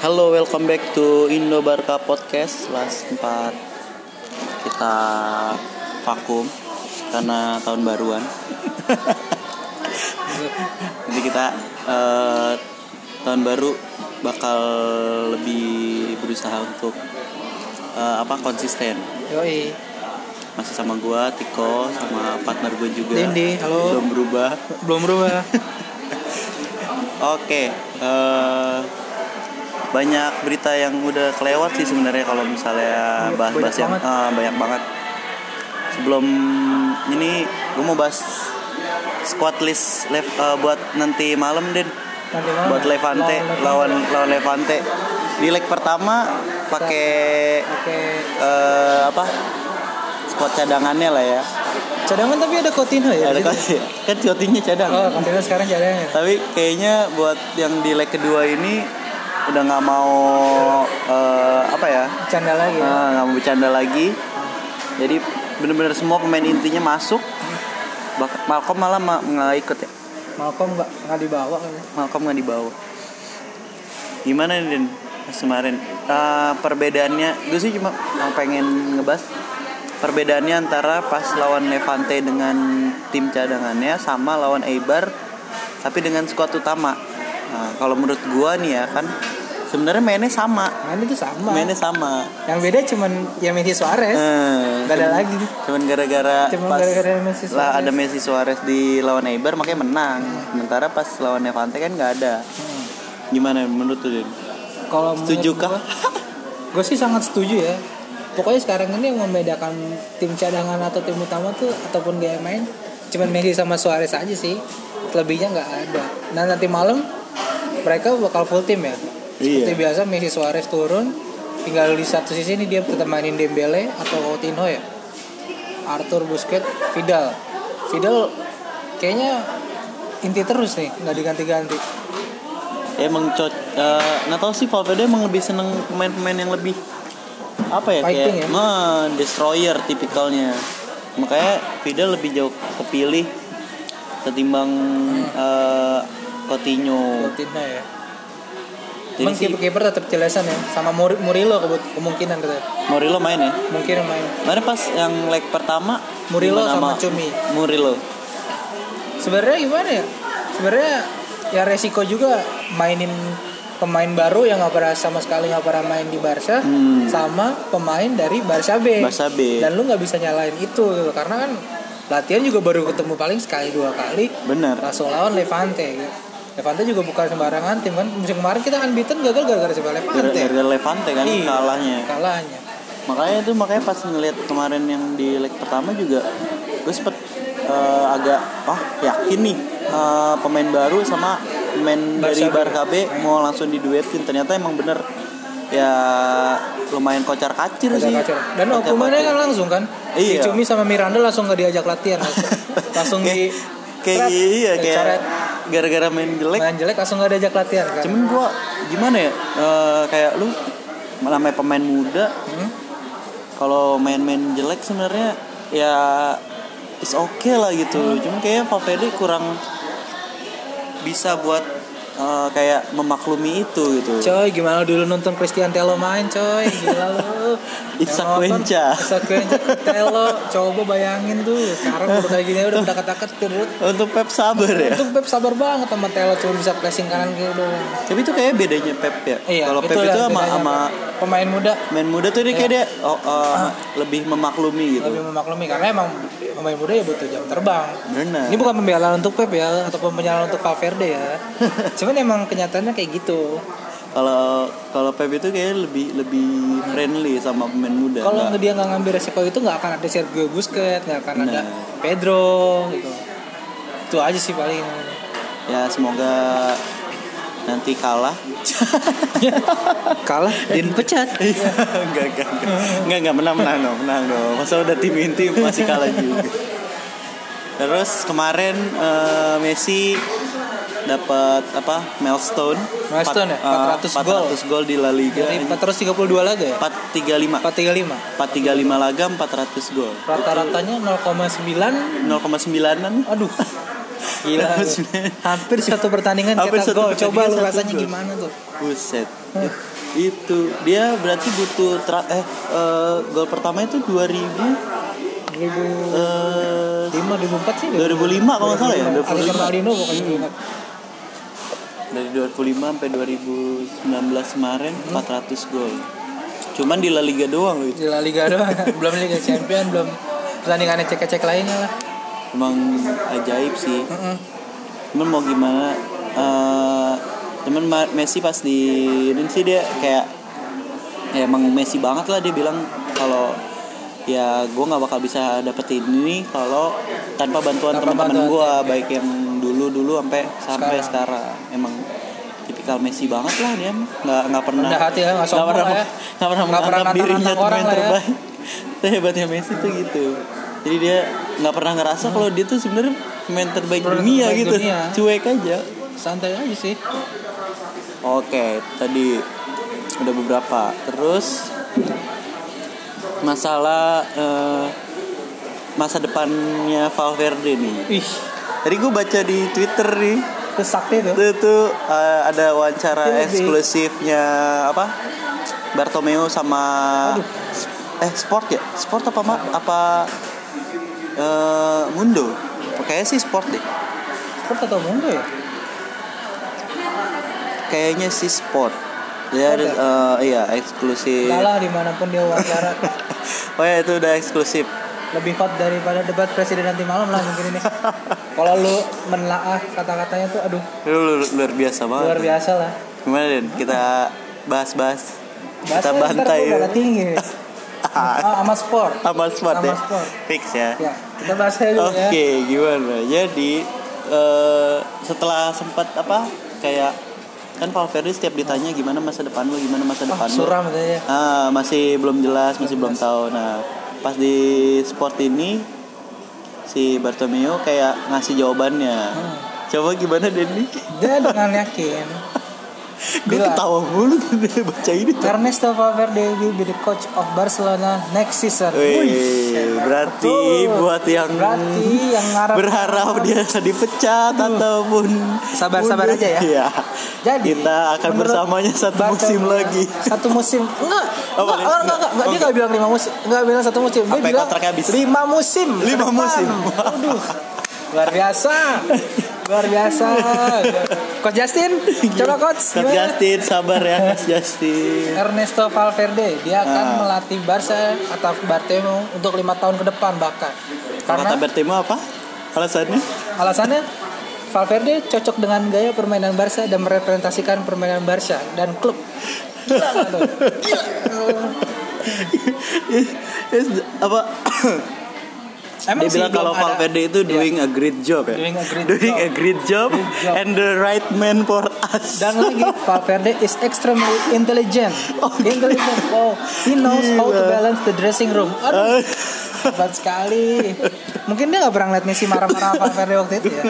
Halo, welcome back to Indo Barca Podcast Setelah sempat kita vakum karena tahun baruan. Jadi kita eh, tahun baru bakal lebih berusaha untuk eh, apa konsisten. Yoi, Masih sama gua, Tiko, sama partner gue juga. Dendi, halo. Belum berubah. belum berubah. Oke, eh, banyak berita yang udah kelewat sih sebenarnya kalau misalnya Banyak bahas-bahas yang banget. eh, banyak banget. Sebelum ini, gue mau bahas squad list lev- eh, buat nanti malam deh buat ya? Levante lawan lawan Levante di leg pertama pakai eh, apa squad cadangannya lah ya Cadangan tapi ada Coutinho ya? ada di kan Coutinho cadang Oh, Coutinho sekarang cadangan. tapi kayaknya buat yang di leg kedua ini udah nggak mau eh, apa ya? Canda lagi. ya? eh, nggak mau bercanda lagi. Jadi bener-bener semua pemain intinya masuk. Malcolm malah ma- nggak ikut ya? Malcolm nggak nggak dibawa kan? Malcolm nggak dibawa. Gimana nih kemarin. Eh, perbedaannya gue sih cuma pengen ngebahas perbedaannya antara pas lawan Levante dengan tim cadangannya sama lawan Eibar tapi dengan skuad utama. Nah, kalau menurut gua nih ya kan sebenarnya mainnya sama Main itu sama. mainnya sama Yang beda cuman ya Messi Suarez. Eh, Gak ada cuman- lagi. cuman gara-gara Cuma pas gara-gara Messi lah Suarez. ada Messi Suarez di lawan Eibar makanya menang sementara pas lawan Levante kan nggak ada Hmm. gimana menurut lu Den? Kalau setuju kah Gue sih sangat setuju ya. Pokoknya sekarang ini yang membedakan tim cadangan atau tim utama tuh ataupun gaya main cuman Messi sama Suarez aja sih. Lebihnya nggak ada. Nah nanti malam mereka bakal full tim ya. Seperti Iya. biasa Messi Suarez turun, tinggal di satu sisi ini dia tetap mainin Dembele atau Coutinho ya. Arthur Busquets, Vidal. Vidal kayaknya inti terus nih, nggak diganti-ganti. emang cot eh, nggak tahu sih Valverde emang lebih seneng pemain-pemain yang lebih apa ya Fighting kayak ya? nah, destroyer tipikalnya makanya Vidal lebih jauh kepilih ketimbang eh, Coutinho Coutinho ya. Jadi Emang sih kiper tetap jelasan ya, sama Mur- Murilo kebut- kemungkinan katanya. Murilo main ya Mungkin main. Kemarin pas yang leg pertama Murilo sama Cumi. Murilo Sebenarnya gimana ya? Sebenarnya ya resiko juga mainin pemain baru yang nggak pernah sama sekali nggak pernah main di Barca Hmm. sama pemain dari Barca B. Barca B. Dan lu nggak bisa nyalain itu gitu. karena kan latihan juga baru ketemu paling sekali dua kali bener langsung lawan Levante gitu. Levante juga bukan sembarangan tim kan musim kemarin kita unbeaten gagal gara-gara sama Levante gara-gara Levante kan Iya, kalahnya kalahnya makanya itu makanya pas ngeliat kemarin yang di leg pertama juga gue sempet eh, agak wah yakin nih eh, pemain baru sama pemain dari Barca B mau langsung diduetin ternyata emang bener ya lumayan kocar kacir sih Kacau-kacau. Dan hukumannya kan langsung kan. Iya. Dicumi sama Miranda langsung gak diajak latihan. Langsung, langsung di kayak iya kayak. Gara-gara main jelek main jelek langsung gak diajak latihan kan. cuman gua gimana ya eh, kayak lu namanya pemain muda Hmm? kalau main-main jelek sebenarnya ya is okay lah gitu cuman kayaknya Valverde kurang bisa buat eh, kayak memaklumi itu gitu Coy, gimana dulu nonton Christian Telo main, coy? Gila lu. Isak Wenca. Isak Wenca, Telo. Coba bayangin tuh. Sekarang baru kayak gini udah dekat-dekat turut. untuk Pep sabar ya Untuk Pep sabar banget sama Telo cuma bisa pressing kanan kiri doang. tapi itu kayak bedanya Pep ya Iya, kalau Pep itu sama sama pemain muda main muda tuh dia kayak dia oh, eh, lebih memaklumi gitu lebih memaklumi karena emang pemain muda ya butuh jam terbang. benar Ini bukan pembelaan untuk Pep ya atau pembelaan untuk Valverde ya. Cuman emang kenyataannya kayak gitu. kalau kalau Pep itu kayak lebih lebih friendly sama pemain muda Kalau Nggak- dia nggak ngambil resiko itu nggak akan ada Sergio Busquets, nggak akan ada Nah. Pedro gitu. Itu aja sih paling. ya semoga nanti kalah Kalah dan pecat. Iya, enggak, enggak, enggak, enggak, enggak, menang, menang dong, menang dong. Masa udah tim inti masih kalah juga. Terus kemarin eh, Messi dapat apa milestone Milestone ya, Empat- 400 gol. 400 gol di La Liga Dari 432 laga ya? 435 435. 435 laga 400 gol Rata-ratanya 0,9 0,9an Aduh Gila. Hampir satu pertandingan Hampir cetak gol. Coba lu rasanya gol. gimana tuh? Buset. itu dia berarti butuh tra- eh eh, gol pertama itu 2000 2005 eh 2004 sih 2005 kalau nggak salah ya, 2005. Ali 2005. Fernandinho pokoknya. Dari 2005 sampai 2019 kemarin 400 gol. Cuman di La Liga doang loh itu. Di La Liga doang, belum Liga Champion, belum pertandingan cek-cek lainnya lah. Emang ajaib sih. Mm-mm. Cuman mau gimana eh cuman Ma- Messi pas di ini sih dia kayak ya emang Messi banget lah dia bilang kalau ya gue nggak bakal bisa dapetin ini kalau tanpa bantuan teman-teman gue ya. baik yang dulu dulu sampai sampai Sekarang. sekarang. emang tipikal Messi banget lah dia nggak nggak pernah Rendah hati ya, nggak sombong pernah ya. nggak pernah Nggak pernah dirinya orang lah ya. terbaik Itu hebatnya Messi tuh gitu jadi dia nggak pernah ngerasa kalau dia tuh sebenarnya pemain terbaik dunia terbaik gitu dunia. cuek aja Santai aja sih. Oke, tadi udah beberapa. Terus masalah eh, masa depannya Valverde nih. Ih, Tadi gue baca di Twitter nih, itu sakti tuh. itu tuh eh, ada wawancara Di- eksklusifnya apa? Bartomeu sama Aduh. eh sport ya? Sport apa mak? Apa eh, Mundo? Kayaknya sih sport deh. Kok atau Mundo ya? Kayaknya sih sport. Dia ada, Sport eh, iya eksklusif. Kalah di mana pun dia wawancara Oh ya itu udah eksklusif. lebih hot daripada debat presiden nanti malam lah mungkin ini. Kalau lu menelaah kata-katanya tuh, aduh Lu lu- luar biasa banget. luar biasa lah. Gimana Den? Kita bahas-bahas. Kita bantai. darah tinggi. Ah, sama sport. Amal sport Sama ya. sport. Fix ya. Ya, kita bahas dulu Oke, ya. gimana? Jadi eh, setelah sempat apa kayak kan Valverde setiap ditanya gimana masa depan lu, gimana masa depan lu. suram katanya. Ah, masih belum jelas, masih belum tahu. Nah, pas di sport ini si Bartomeu kayak ngasih jawabannya. Hmm. Coba gimana Denny? Dia dengan yakin Gue ketawa mulu baca ini. tuh. Ernesto Valverde will be the coach of Barcelona next season. Wih, berarti betul. buat yang berarti yang ngarep berharap dia dipecat ataupun Sabar-sabar aja ya. Iya. Jadi kita akan bersamanya satu musim lagi. Satu musim enggak. Oh, enggak, enggak, enggak, enggak, dia enggak bilang lima musim. Enggak bilang satu musim. Dia Sampai bilang habis. lima musim. Lima musim. Waduh. Luar biasa. Luar biasa. Coach Justin, coba coach. Coach gimana? Justin, sabar ya Coach Justin. Ernesto Valverde dia akan Ah. melatih Barca atau Bartomeu untuk lima tahun ke depan bahkan. Karena kata Bertemu apa? Alasannya? alasannya Valverde cocok dengan gaya permainan Barca dan merepresentasikan permainan Barca dan klub. Gila? Gila. Apa? Emang dia bilang kalau Valverde itu Iya. doing a great job ya. Doing a great Doing job. a great job, Great job. and the right man for us. Dan lagi Valverde is extremely intelligent. Intelligent. Wow, he knows how to balance the dressing room. Aduh, hebat sekali. Mungkin dia nggak pernah lihat Messi marah-marah Valverde waktu itu ya.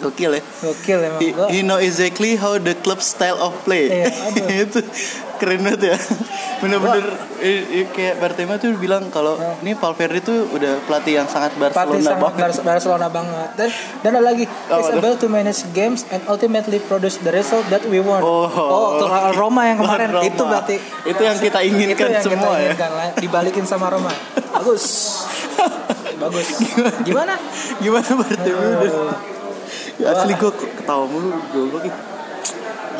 Gokil ya. Gokil emang. He, know exactly how the club style of play. Iya, aduh. itu keren banget ya. Bener-bener kayak Bartema tuh bilang kalau Ya. ini Valverde tuh udah pelatih yang sangat Barcelona sangat banget. Bar- Barcelona banget dan dan ada lagi Oh, is able to manage games and ultimately produce the result that we want. Oh. tuh lawan Roma yang kemarin Roma. itu berarti Itu yang kita inginkan itu yang semua kita ya. inginkan lah. dibalikin sama Roma. Bagus. Bagus. Gimana? Gimana Bartema udah? Asli gue ketawa mulu goblok ih.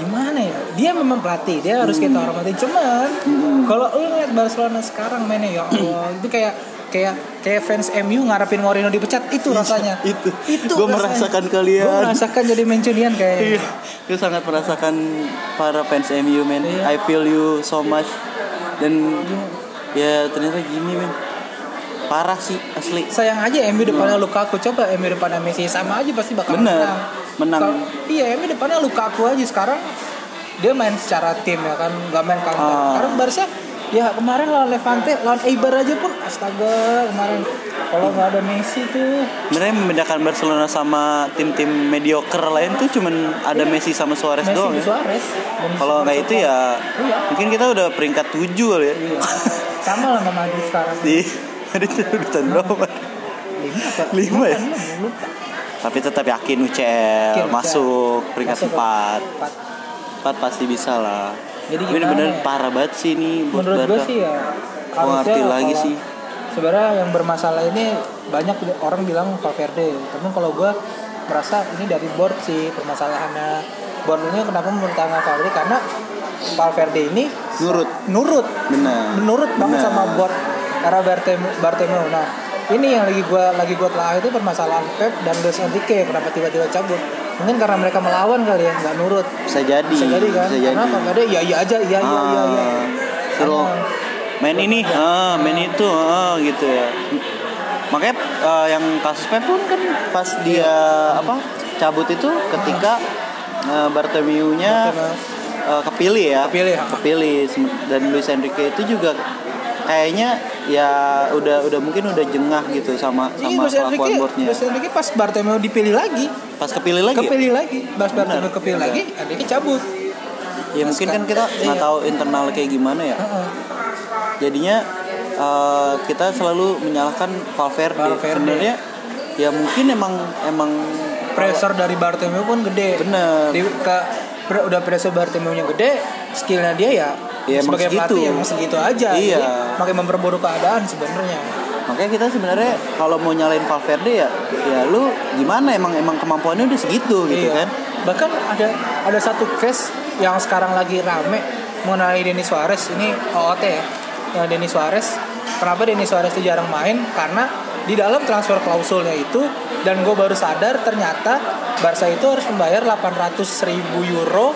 Gimana ya? Dia memang pelatih, dia harus kita hormati. Cuman kalau lu ngeliat Barcelona sekarang mainnya ya Allah, itu kayak kayak kayak fans MU ngarepin Mourinho dipecat itu rasanya. Iya, itu. Itu Gua rasanya. merasakan kalian. Gue merasakan jadi Mancunian kayaknya. Iya, gue sangat merasakan para fans MU men. Iya. I feel you so much. Dan ya ternyata gini men. Parah sih asli. sayang aja MU depannya Lukaku coba MU depannya Messi sama aja pasti bakal Bener, menang. menang. Kalau- iya MU depannya Lukaku aja sekarang dia main secara tim ya kan nggak main counter. Ah. Karena Barca ya kemarin lawan Levante lawan Eibar aja pun astaga kemarin kalau nggak ada Messi tuh Sebenarnya membedakan Barcelona sama tim-tim mediocre lain tuh cuman ada Messi sama Suarez Messi doang ya. Suarez. Kalau nggak itu ya Iya. mungkin kita udah peringkat 7 kali ya. Iya. sama lah sama Madrid sekarang. Di ada urutan berapa? Lima ya? Tapi tetap yakin UCL Yakin UCL. masuk peringkat Masuk. 4. Empat. 4 pasti bisa lah. Jadi Ini gimana bener ya? parah banget sih ini buat menurut gue sih ya Gua ngerti lagi kalau- sih. sebenarnya yang bermasalah ini banyak orang bilang Valverde tapi kalau gue merasa ini dari board sih permasalahannya board ini kenapa mempertahankan Valverde karena Valverde ini Nurut. nurut Benar. menurut banget sama board era Bartomeu Bartomeu nah ini yang lagi gue lagi gue telah itu permasalahan Pep dan Luis Enrique kenapa tiba-tiba cabut mungkin karena mereka melawan kali ya nggak nurut Bisa jadi. bisa jadi kan Bisa jadi. karena Valverde ya iya aja iya iya iya iya Ah, Suruh Ah. main ini, ah, main itu, ah, gitu ya. Makanya eh, yang kasus Pep pun kan pas dia apa cabut itu ketika eh, Bartomeu-nya Bartomeu. eh, kepilih ya. Kepilih, ah. Kepilih dan Luis Enrique itu juga kayaknya ya udah udah mungkin udah jengah gitu sama Iya, sama Luis kelakuan boardnya. Luis Enrique pas Bartomeu dipilih lagi, Pas kepilih lagi. ya? kepilih lagi, pas. Bartomeu kepilih lagi, Enrique cabut. Ya mungkin kan kita nggak Iya. tahu internal kayak gimana ya. Jadinya eh, kita selalu menyalahkan Valverde. Valverde. Sebenarnya ya mungkin emang emang Pressure dari Bartomeu pun gede. bener. Di, ke, udah pressure Bartomeu-nya gede, skillnya dia ya, Ya, sebagai segitu. pelatih emang segitu aja. Iya. Jadi, makin memperburuk keadaan sebenarnya. Makanya kita sebenarnya kalau mau nyalain Valverde ya ya lu gimana emang emang kemampuannya udah segitu gitu Iya. kan. Bahkan ada ada satu case yang sekarang lagi rame mengenai Denis Suarez ini OOT ya. Yang Denis Suarez. Kenapa Denis Suarez itu jarang main? Karena di dalam transfer klausulnya itu dan gue baru sadar ternyata Barca itu harus membayar 800 ribu euro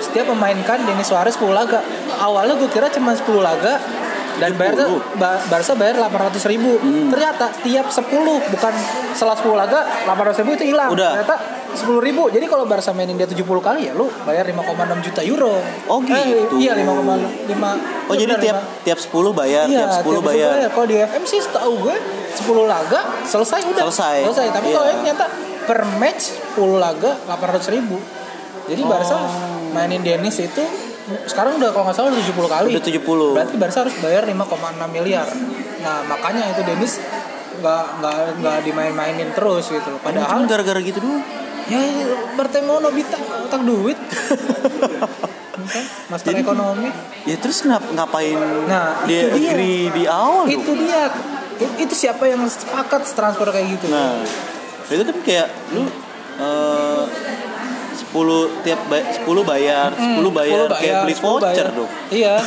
setiap memainkan Denis Suarez 10 laga. Awalnya gue kira cuma 10 laga dan bayar 70. ba Barca bayar 800 ribu. Hmm. Ternyata tiap 10 bukan setelah 10 laga 800 ribu itu hilang. Udah. Ternyata 10 ribu. Jadi kalau Barca mainin dia 70 kali ya lu bayar 5,6 juta euro. Oh, gitu. iya 5,5. Oh jadi tiap tiap 10 bayar, Iya, tiap 10 tiap bayar. Kalau di FM sih setahu gue 10 laga selesai udah. Selesai. Selesai. Tapi Iya. kalau ternyata per match 10 laga 800 ribu. Jadi Barca Oh. Mainin Dennis itu sekarang udah kalau nggak salah udah 70 kali. Udah 70. Berarti Barca harus bayar 5,6 miliar. Nah makanya itu Dennis nggak nggak nggak dimain-mainin terus gitu. Padahal gara-gara gitu doang. ya Bartemeu Nobita otak duit. Kan, Master Jadi- ekonomi. Ya terus ngap ngapain Nah, dia itu dia. agree di awal? Itu dia. Itu siapa yang sepakat transfer kayak gitu? Nah, itu kan kayak lu eh 10 tiap ba- 10 bayar, 10 bayar, 10 kayak beli 10 voucher bayar. dong. Iya.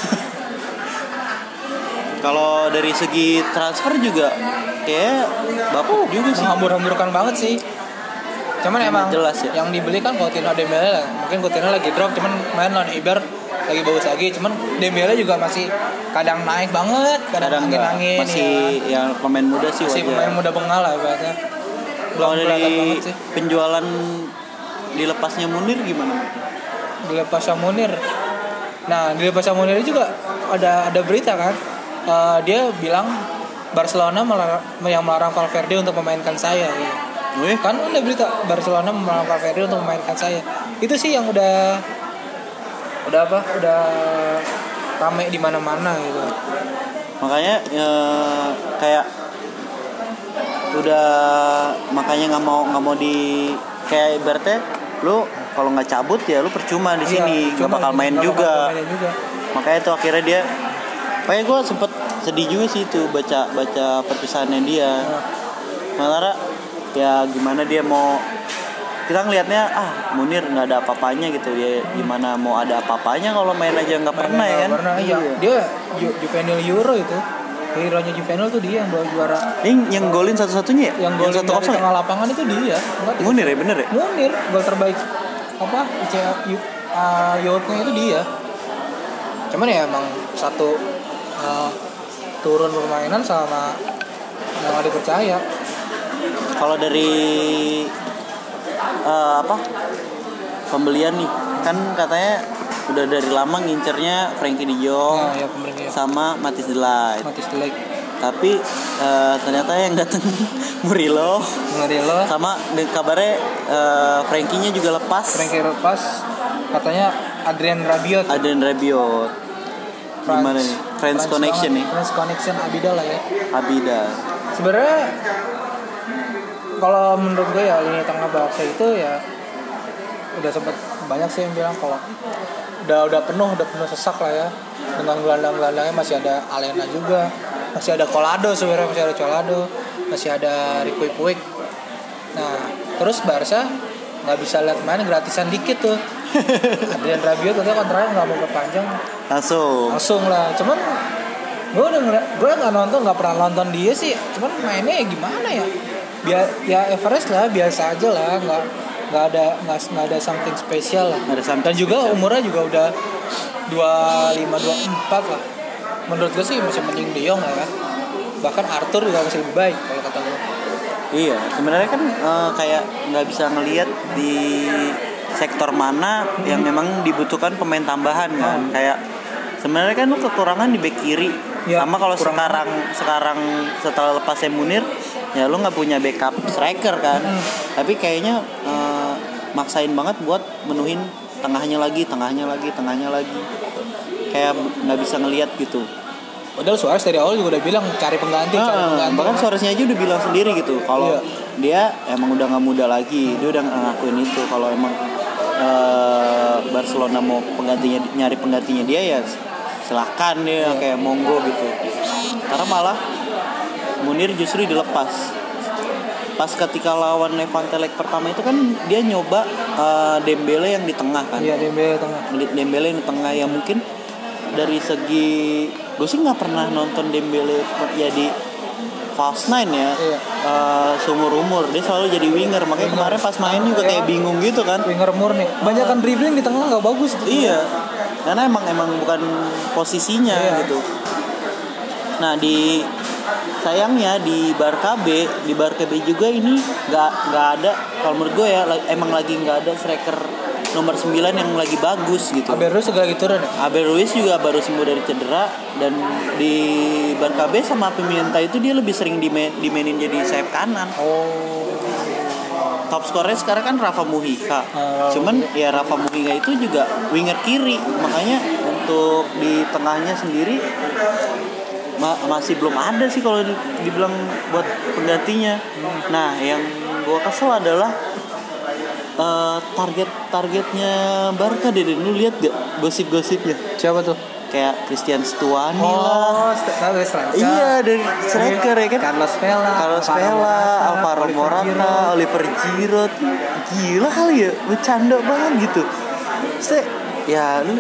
Kalau dari segi transfer juga kayak bapuk juga sih. Menghambur-hamburkan banget sih. Cuman Emang emang jelas ya. yang dibeli kan Coutinho Dembele lah. Mungkin Coutinho lagi drop cuman main lawan Eibar lagi bagus lagi. Cuman Dembele juga masih kadang naik banget, kadang, Kadang angin-angin masih ya. yang pemain muda sih Masih wajar. pemain muda bengal lah. Kalau Belum dari banget sih. penjualan dilepasnya Munir gimana? dilepas Munir. Nah, dilepas Munir juga ada ada berita kan. Eh, dia bilang Barcelona melarang, yang melarang Valverde untuk memainkan saya. Ya. Wih, Kan ada berita Barcelona melarang Valverde untuk memainkan saya. Itu sih yang udah udah apa? Udah rame di mana-mana gitu. makanya ya, kayak udah makanya nggak mau nggak mau di kayak ibaratnya lu kalau nggak cabut ya lu percuma di sini Iya, nggak cuma bakal main nggak juga bakal juga. makanya itu akhirnya dia kayak gue sempet sedih juga sih itu baca baca perpisahannya dia Nah, Sementara ya gimana dia mau kita ngelihatnya ah Munir nggak ada apa-apanya gitu ya gimana mau ada apa-apanya kalau main aja nggak pernah ya kan Pernah, iya. Dia Ju- Juvenil Euro itu. Hero-nya Juvenil tuh dia yang bawa juara. Ini yang golin satu-satunya ya? Yang gol satu dari ya? tengah lapangan itu dia. Enggak, Munir ya bener ya? Munir gol terbaik apa ICA uh, Youth-nya itu dia cuman ya emang satu uh, turun permainan sama nggak dipercaya Kalau dari eh, apa pembelian nih kan katanya udah dari lama ngincernya Frankie De Jong nah ya pemerintah sama Matis Delight. Matis Delek Tapi eh, ternyata yang datang Murilo Ngadelo sama de- kabarnya eh, Frankie-nya juga lepas. Frankie lepas katanya Adrian Rabiot Adrian Rabiot. Gimana nih? Friends Connection banget. nih. Friends Connection Abida lah ya Abida. sebenarnya kalau menurut gue ya lini tengah Barca itu ya udah sempat banyak sih yang bilang kalau udah udah penuh udah penuh sesak lah ya. Dengan gelandang-gelandangnya masih ada Alena juga. Masih ada Colado sebenarnya masih ada Colado. Masih ada Rico Puig nah terus Barca nggak bisa lihat main gratisan dikit tuh. Adrian Rabiot katanya kontraknya nggak mau perpanjang. Langsung. Langsung lah. Cuman gue udah gue nggak nonton nggak pernah nonton dia sih. Cuman mainnya ya gimana ya? Biar ya average lah biasa aja lah. Nggak nggak ada nggak nggak ada something spesial lah ada something dan juga spesial. umurnya juga udah dua lima dua empat lah menurut gue sih masih mending De Jong lah ya bahkan Arthur juga masih lebih baik kalau kata gue Iya, sebenarnya kan eh, kayak nggak bisa ngelihat di sektor mana yang memang dibutuhkan pemain tambahan kan. Kayak sebenarnya kan lu kekurangan di back kiri. Ya, Sama kalau sekarang sekarang setelah lepas Munir, ya lu nggak punya backup striker kan. Tapi kayaknya eh, maksain banget buat menuhin tengahnya lagi, tengahnya lagi, tengahnya lagi. Kayak nggak bisa ngelihat gitu. padahal Suarez dari awal juga udah bilang cari pengganti cari Ah, pengganti bahkan Suareznya aja udah bilang sendiri gitu kalau Iya. dia emang udah nggak muda lagi dia udah ngakuin itu kalau emang eh, Barcelona mau penggantinya nyari penggantinya dia ya silahkan dia Iya. kayak monggo gitu karena malah Munir justru dilepas pas ketika lawan Levante leg pertama itu kan dia nyoba eh, Dembele yang di tengah kan? Iya Dembele tengah. Dembele yang di tengah. Yang mungkin dari segi gue sih nggak pernah nonton Dembele jadi false nine ya Iya. Eh, seumur umur. Dia selalu jadi winger. Makanya kemarin pas main juga kayak Iya. bingung gitu kan. Winger murni. Banyak kan dribbling di tengah nggak bagus tuh. iya. Karena emang emang bukan posisinya Iya. gitu. Nah di sayangnya di Barca B di Barca B juga ini nggak nggak ada kalau menurut gue ya emang lagi nggak ada striker nomor 9 yang lagi bagus gitu Abel Ruiz juga lagi turun ya Abel Ruiz juga baru sembuh dari cedera dan di Barca B sama Pimienta itu dia lebih sering dimain, dimainin jadi sayap kanan. oh Top skornya sekarang kan Rafa Muhika. Ah, Cuman ya Rafa Muhika itu juga winger kiri. Makanya untuk di tengahnya sendiri ma- masih belum ada sih kalau di- dibilang buat penggantinya. Nah, yang gua kesel adalah eh, target targetnya Barca deh lu lihat gak gosip-gosipnya? Siapa tuh? Kayak Christian Stuani lah. Oh tahu striker iya dari striker ya kan? Carlos Vela Carlos Vela, Alvaro Morata, Oliver Giroud. Gila kali ya bercanda banget gitu. Maksudnya, ya lu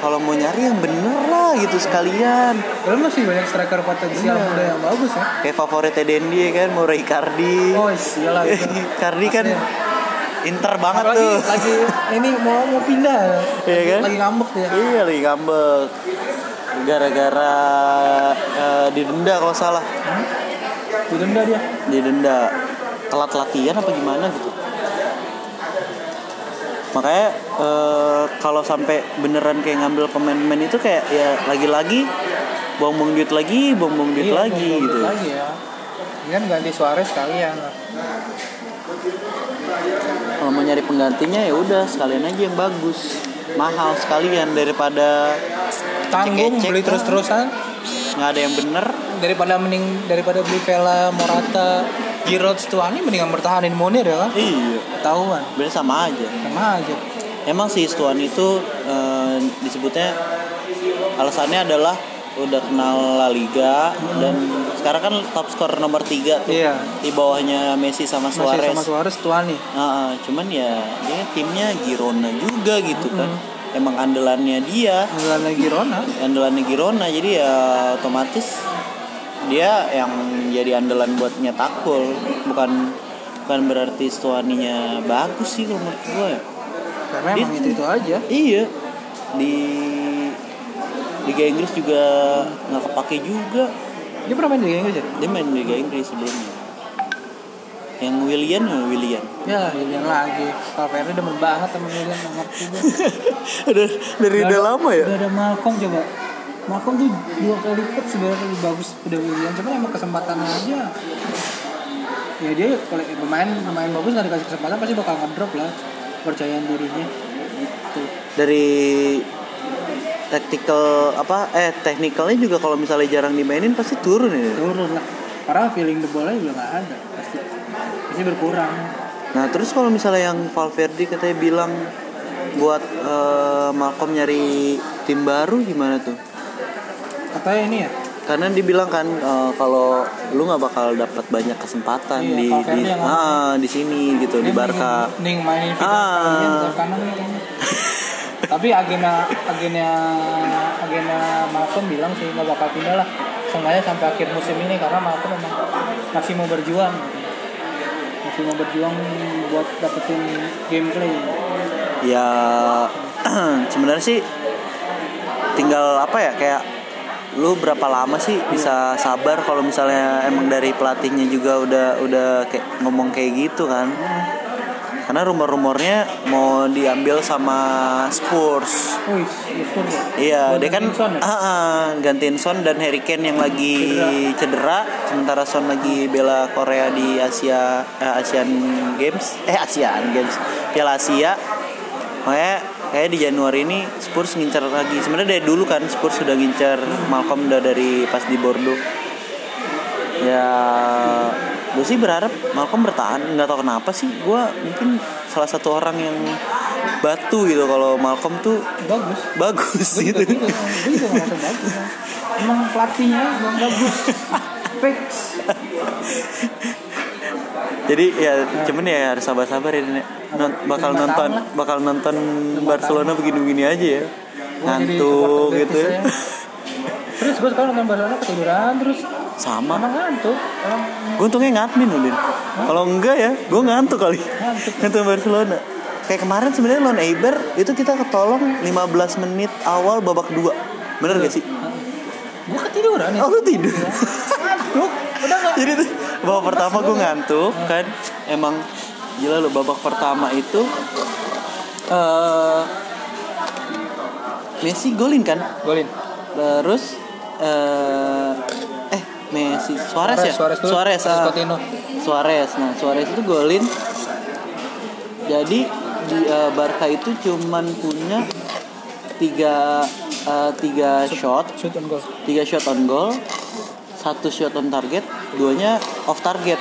kalau mau nyari yang bener lah gitu sekalian Kalau masih banyak striker potensial Iya. muda yang bagus ya. kayak favoritnya Dendi kan mau Icardi Oh iyalah itu. Icardi kan inter banget Apalagi tuh lagi ini mau mau pindah. Iya kan? Lagi ngambek dia. Iya lagi ngambek gara-gara eh, didenda kalau salah Didenda dia. didenda telat latihan apa gimana gitu makanya eh, kalau sampai beneran kayak ngambil pemain-pemain itu kayak ya lagi-lagi buang-buang duit lagi buang-buang duit Iya, lagi mau gitu Lagi ya. Ini kan ganti Suarez sekalian. kalau mau nyari penggantinya ya udah sekalian aja yang bagus mahal sekalian daripada Tanggung cek-cek beli lah. terus-terusan nggak ada yang bener daripada mending daripada beli Vela, Morata, Giroud, Stuani mendingan bertahanin Munir ya kan? iya Ketahuan. bener sama aja Sama aja. Emang si Stuan itu eh, disebutnya alasannya adalah udah kenal La Liga dan sekarang kan top skor nomor 3 tuh Iya. di bawahnya Messi sama Suarez. sama Suarez Stuani. Nah, cuman ya dia timnya Girona juga gitu kan. Emang andalannya dia, Enggak lagi Rona. andalannya Girona jadi ya otomatis dia yang jadi andalan buat nyetak gol bukan bukan berarti Stuaninya bagus sih kalau menurut gue ya. Karena Dia emang itu itu aja. Iya di Liga Inggris juga nggak kepake juga. Dia pernah main di Liga Inggris ya? Dia main di Liga Inggris sebelumnya. Yang William ya William. Ya, William lagi. Valverde demen banget sama William nggak ngerti. Udah dari Udah lama ya? Udah ada Malcolm coba. Malcolm tuh dua kali lipat sebenarnya lebih bagus udah William, cuman emang kesempatannya aja. Ya dia kalau pemain pemain bagus nggak dikasih kesempatan pasti bakal ngedrop lah percayaan dirinya. Gitu. Dari tactical apa eh technicalnya juga kalau misalnya jarang dimainin pasti turun ya. Turun lah. Karena feeling the bola juga nggak ada pasti. pasti berkurang Nah terus kalau misalnya yang Valverde katanya bilang buat eh, Malcolm nyari tim baru gimana tuh? Katanya ini ya? Karena dibilang kan eh, kalau lu nggak bakal dapat banyak kesempatan Iya, di di ah di sini gitu di Dia Barca. mainin Vidal Ah. kanan tapi agenda agenda agenda Malcolm bilang sih nggak bakal pindah lah. Seenggaknya sampai akhir musim ini karena Malcolm memang masih mau berjuang. Masih mau berjuang buat dapetin gameplay. Ya sebenarnya sih tinggal apa ya kayak lu berapa lama sih bisa sabar kalau misalnya emang dari pelatihnya juga udah udah kayak ngomong kayak gitu kan karena rumor-rumornya mau diambil sama Spurs Wih, ya? Iya, dia kan Son ya? ah, ah, gantiin Son dan Harry Kane yang lagi cedera. sementara Son lagi bela Korea di Asia eh, Asian Games, eh Asian Games, Piala Asia. Makanya kayak di Januari ini Spurs ngincar lagi. Sebenarnya dari dulu kan Spurs sudah ngincar Malcolm udah dari pas di Bordeaux. Ya, gue sih berharap Malcolm bertahan. Nggak tahu kenapa sih. Gue mungkin salah satu orang yang batu gitu kalau Malcolm tuh bagus bagus Gue gitu. juga merasa bagus emang pelatihnya emang bagus fix Jadi ya cuman ya harus sabar-sabar ya. Non- bakal nonton bakal nonton Barcelona begini-begini aja ya. Ngantuk gitu ya. Terus gue sekarang nonton Barcelona ketiduran terus Sama. emang ngantuk emang Gue untungnya ngadmin Udin. Kalau enggak ya, gue ngantuk kali. ngantuk Nonton Barcelona. Kayak kemarin sebenarnya lawan Eibar itu kita ketolong 15 menit awal babak 2. Bener gak sih? gue ketiduran ya Oh lu tidur. ngantuk udah nggak Jadi tuh babak pertama gue ngantuk kan. Emang gila lo babak pertama itu eh Messi golin kan? golin Terus eh eh Messi Suarez, ya? Suarez dulu. Suarez, ah. Coutinho. Suarez. Nah, Suarez itu golin. Jadi di eh, Barca itu cuman punya tiga eh, tiga shot, shoot on goal tiga shot on goal, satu shot on target, duanya off target.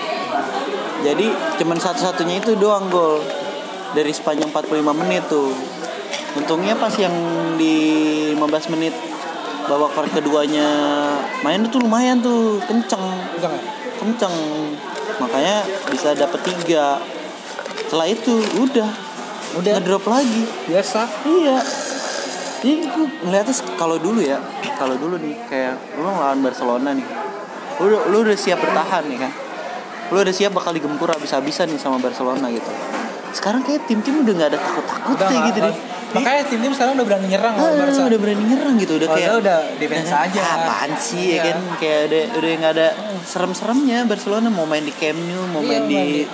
Jadi cuman satu-satunya itu doang gol. Dari sepanjang 45 menit tuh. Untungnya pas yang di 15 menit babak keduanya main tuh lumayan tuh kenceng. Nggak kenceng. Makanya bisa dapet tiga. Setelah itu udah. Udah. ngedrop lagi. Biasa. Iya. Jadi gue ngeliatnya kalau dulu ya, kalau dulu nih kayak lu ngelawan Barcelona nih, lu, udah- lu udah siap bertahan nih kan, lu udah siap bakal digempur habis-habisan nih sama Barcelona gitu. Sekarang kayak tim-tim udah nggak ada udah takut-takutnya nggak- gitu deh. makanya tim-tim sekarang udah berani nyerang Ah, Barca udah berani nyerang gitu, udah Oh, kayak udah, udah defense "Ah, aja." Apaan sih ya Iya. kan, kayak udah udah nggak ada serem-seremnya Barcelona mau main di Camp Nou, mau Iya, main di,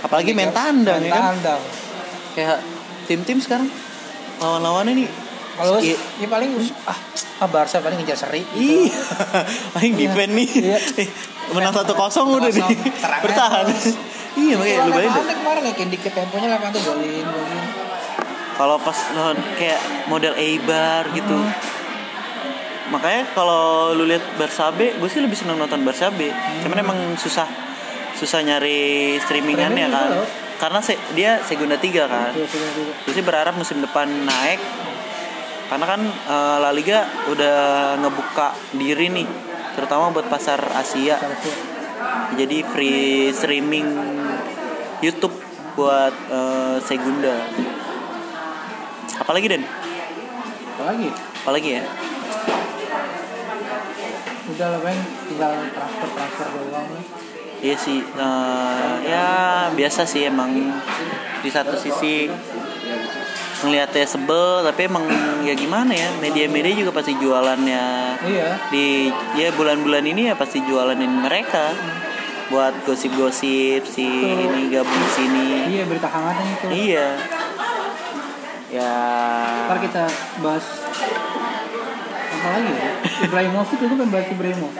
apalagi main tandang ya kan. tandang Kayak tim-tim sekarang lawan-lawannya nih kalau Iya. ya paling ah ah Barca paling ngejar seri gitu. Iya, aing defend nih. Iya. Menang satu kosong udah nih. Bertahan. iya makanya lu bayangin kemarin ya kayak dikit temponya Levante golin golin Kalau pas kayak model Eibar gitu. Makanya kalau lu lihat Barca B, gue sih lebih seneng nonton Barca B. Cuman emang susah susah nyari streamingannya Streaming kan. Karena se dia Segunda 3 kan. Iya, iya, iya. Gue sih berharap musim depan naik karena kan eh, La Liga udah ngebuka diri nih terutama buat pasar Asia. Jadi free streaming YouTube buat eh, Segunda. Apalagi Den? Apa lagi apalagi ya? Udah lah bang. Tinggal transfer transfer doang lah. Iya sih, eh, ya biasa sih emang di satu sisi ngeliatnya sebel, tapi emang ya gimana ya media-media juga pasti jualannya iya di ya bulan-bulan ini ya pasti jualanin mereka buat gosip-gosip si ini gabung sini. iya berita hangatnya itu Iya. Ya. ntar kita bahas apa lagi ya Ibrahimovic itu kan bahas Ibrahimovic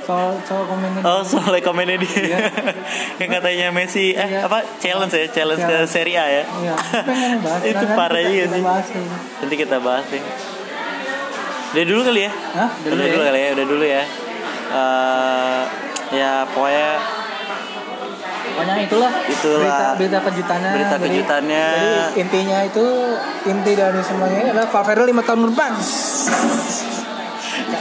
soal soal komennya Oh soalnya komennya dia Iya. yang katanya Messi eh Iya. apa challenge ya challenge ke Challenge. Serie A ya Iya, pengen bahas. itu Nanti parah kita- juga kita sih bahas ini. nanti kita bahas deh udah dulu kali ya Hah? udah dulu, kali ya udah dulu ya Eh, ya pokoknya pokoknya itulah Itulah. berita berita kejutannya Berita kejutannya. jadi, intinya itu inti dari semuanya adalah Valverde lima tahun ke depan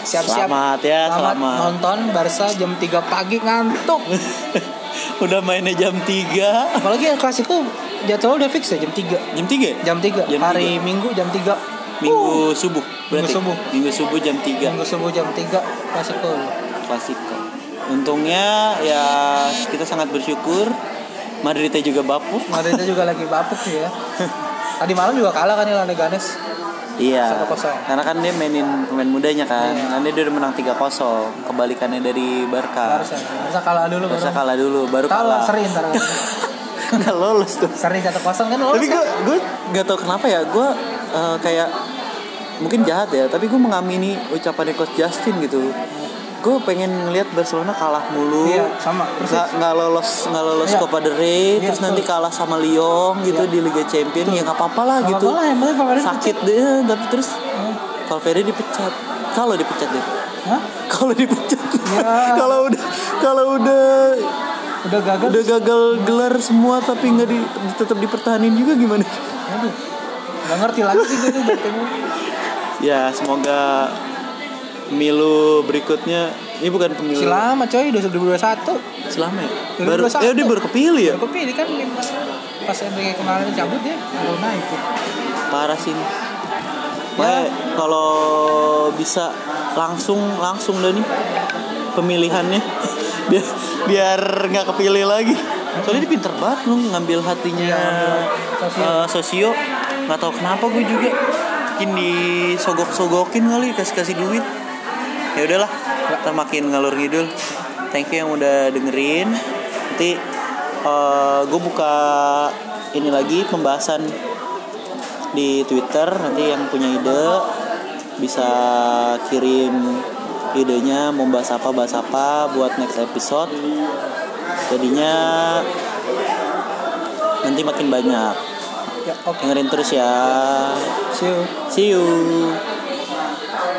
siap-siap. Selamat ya, selamat. nonton Barca jam 3 pagi ngantuk. Udah mainnya jam 3 apalagi yang kelas itu jadwal udah fix ya jam 3 Jam 3 jam 3 Jam hari Minggu jam 3 Minggu subuh berarti? subuh. Minggu subuh jam 3 Minggu subuh jam 3 klasiko Klasiko Untungnya ya kita sangat bersyukur. Madridnya juga bapuk. Madridnya juga lagi bapuk ya. Tadi malam juga kalah kan ya lawan Leganes Iya. 1-0. Karena kan dia mainin pemain mudanya kan. Iya. Kan dia udah menang 3-0 Kebalikannya dari Barca. Barca Barca kalah dulu Barca baru. kalah dulu Baru tahu kalah. seri ntar. Nggak lolos tuh. Seri satu kosong kan lolos tapi gue gue nggak tahu kenapa ya. Gue eh, kayak mungkin jahat ya tapi gue mengamini ucapan coach Justin gitu gue pengen ngeliat Barcelona kalah mulu Iya, sama, persis. nggak nggak lolos nggak lolos Iya. Copa del Rey Iya, terus nanti betul. kalah sama Lyon gitu Iya. di Liga Champions ya nggak apa-apa lah gitu lah, yang penting Valverde sakit deh tapi terus Hmm. Valverde dipecat kalau dipecat deh kalau dipecat Ya. kalau udah kalau udah udah gagal udah gagal gelar semua tapi nggak di, tetap dipertahanin juga gimana aduh nggak ngerti lagi sih gue tuh bertemu Ya semoga pemilu berikutnya ini bukan pemilu si lama coy 2021 selama ya? 2021. Baru, eh dia baru kepilih ya? Baru kepilih kan pas pas Enrique kemarin cabut ya baru naik tuh. Parah sih ini. Ya. Kalau bisa langsung langsung dah nih pemilihannya biar biar nggak kepilih lagi. Soalnya dia pinter banget lu ngambil hatinya ngambil sosio. eh, sosio. Nggak tahu kenapa gue juga mungkin disogok-sogokin kali kasih kasih duit. Ya udahlah, kita makin ngalur ngidul. Thank you yang udah dengerin. Nanti eh, gue buka ini lagi pembahasan di Twitter nanti yang punya ide bisa kirim idenya mau bahas apa bahas apa buat next episode jadinya nanti makin banyak Ya, oke. dengerin terus ya See you. see you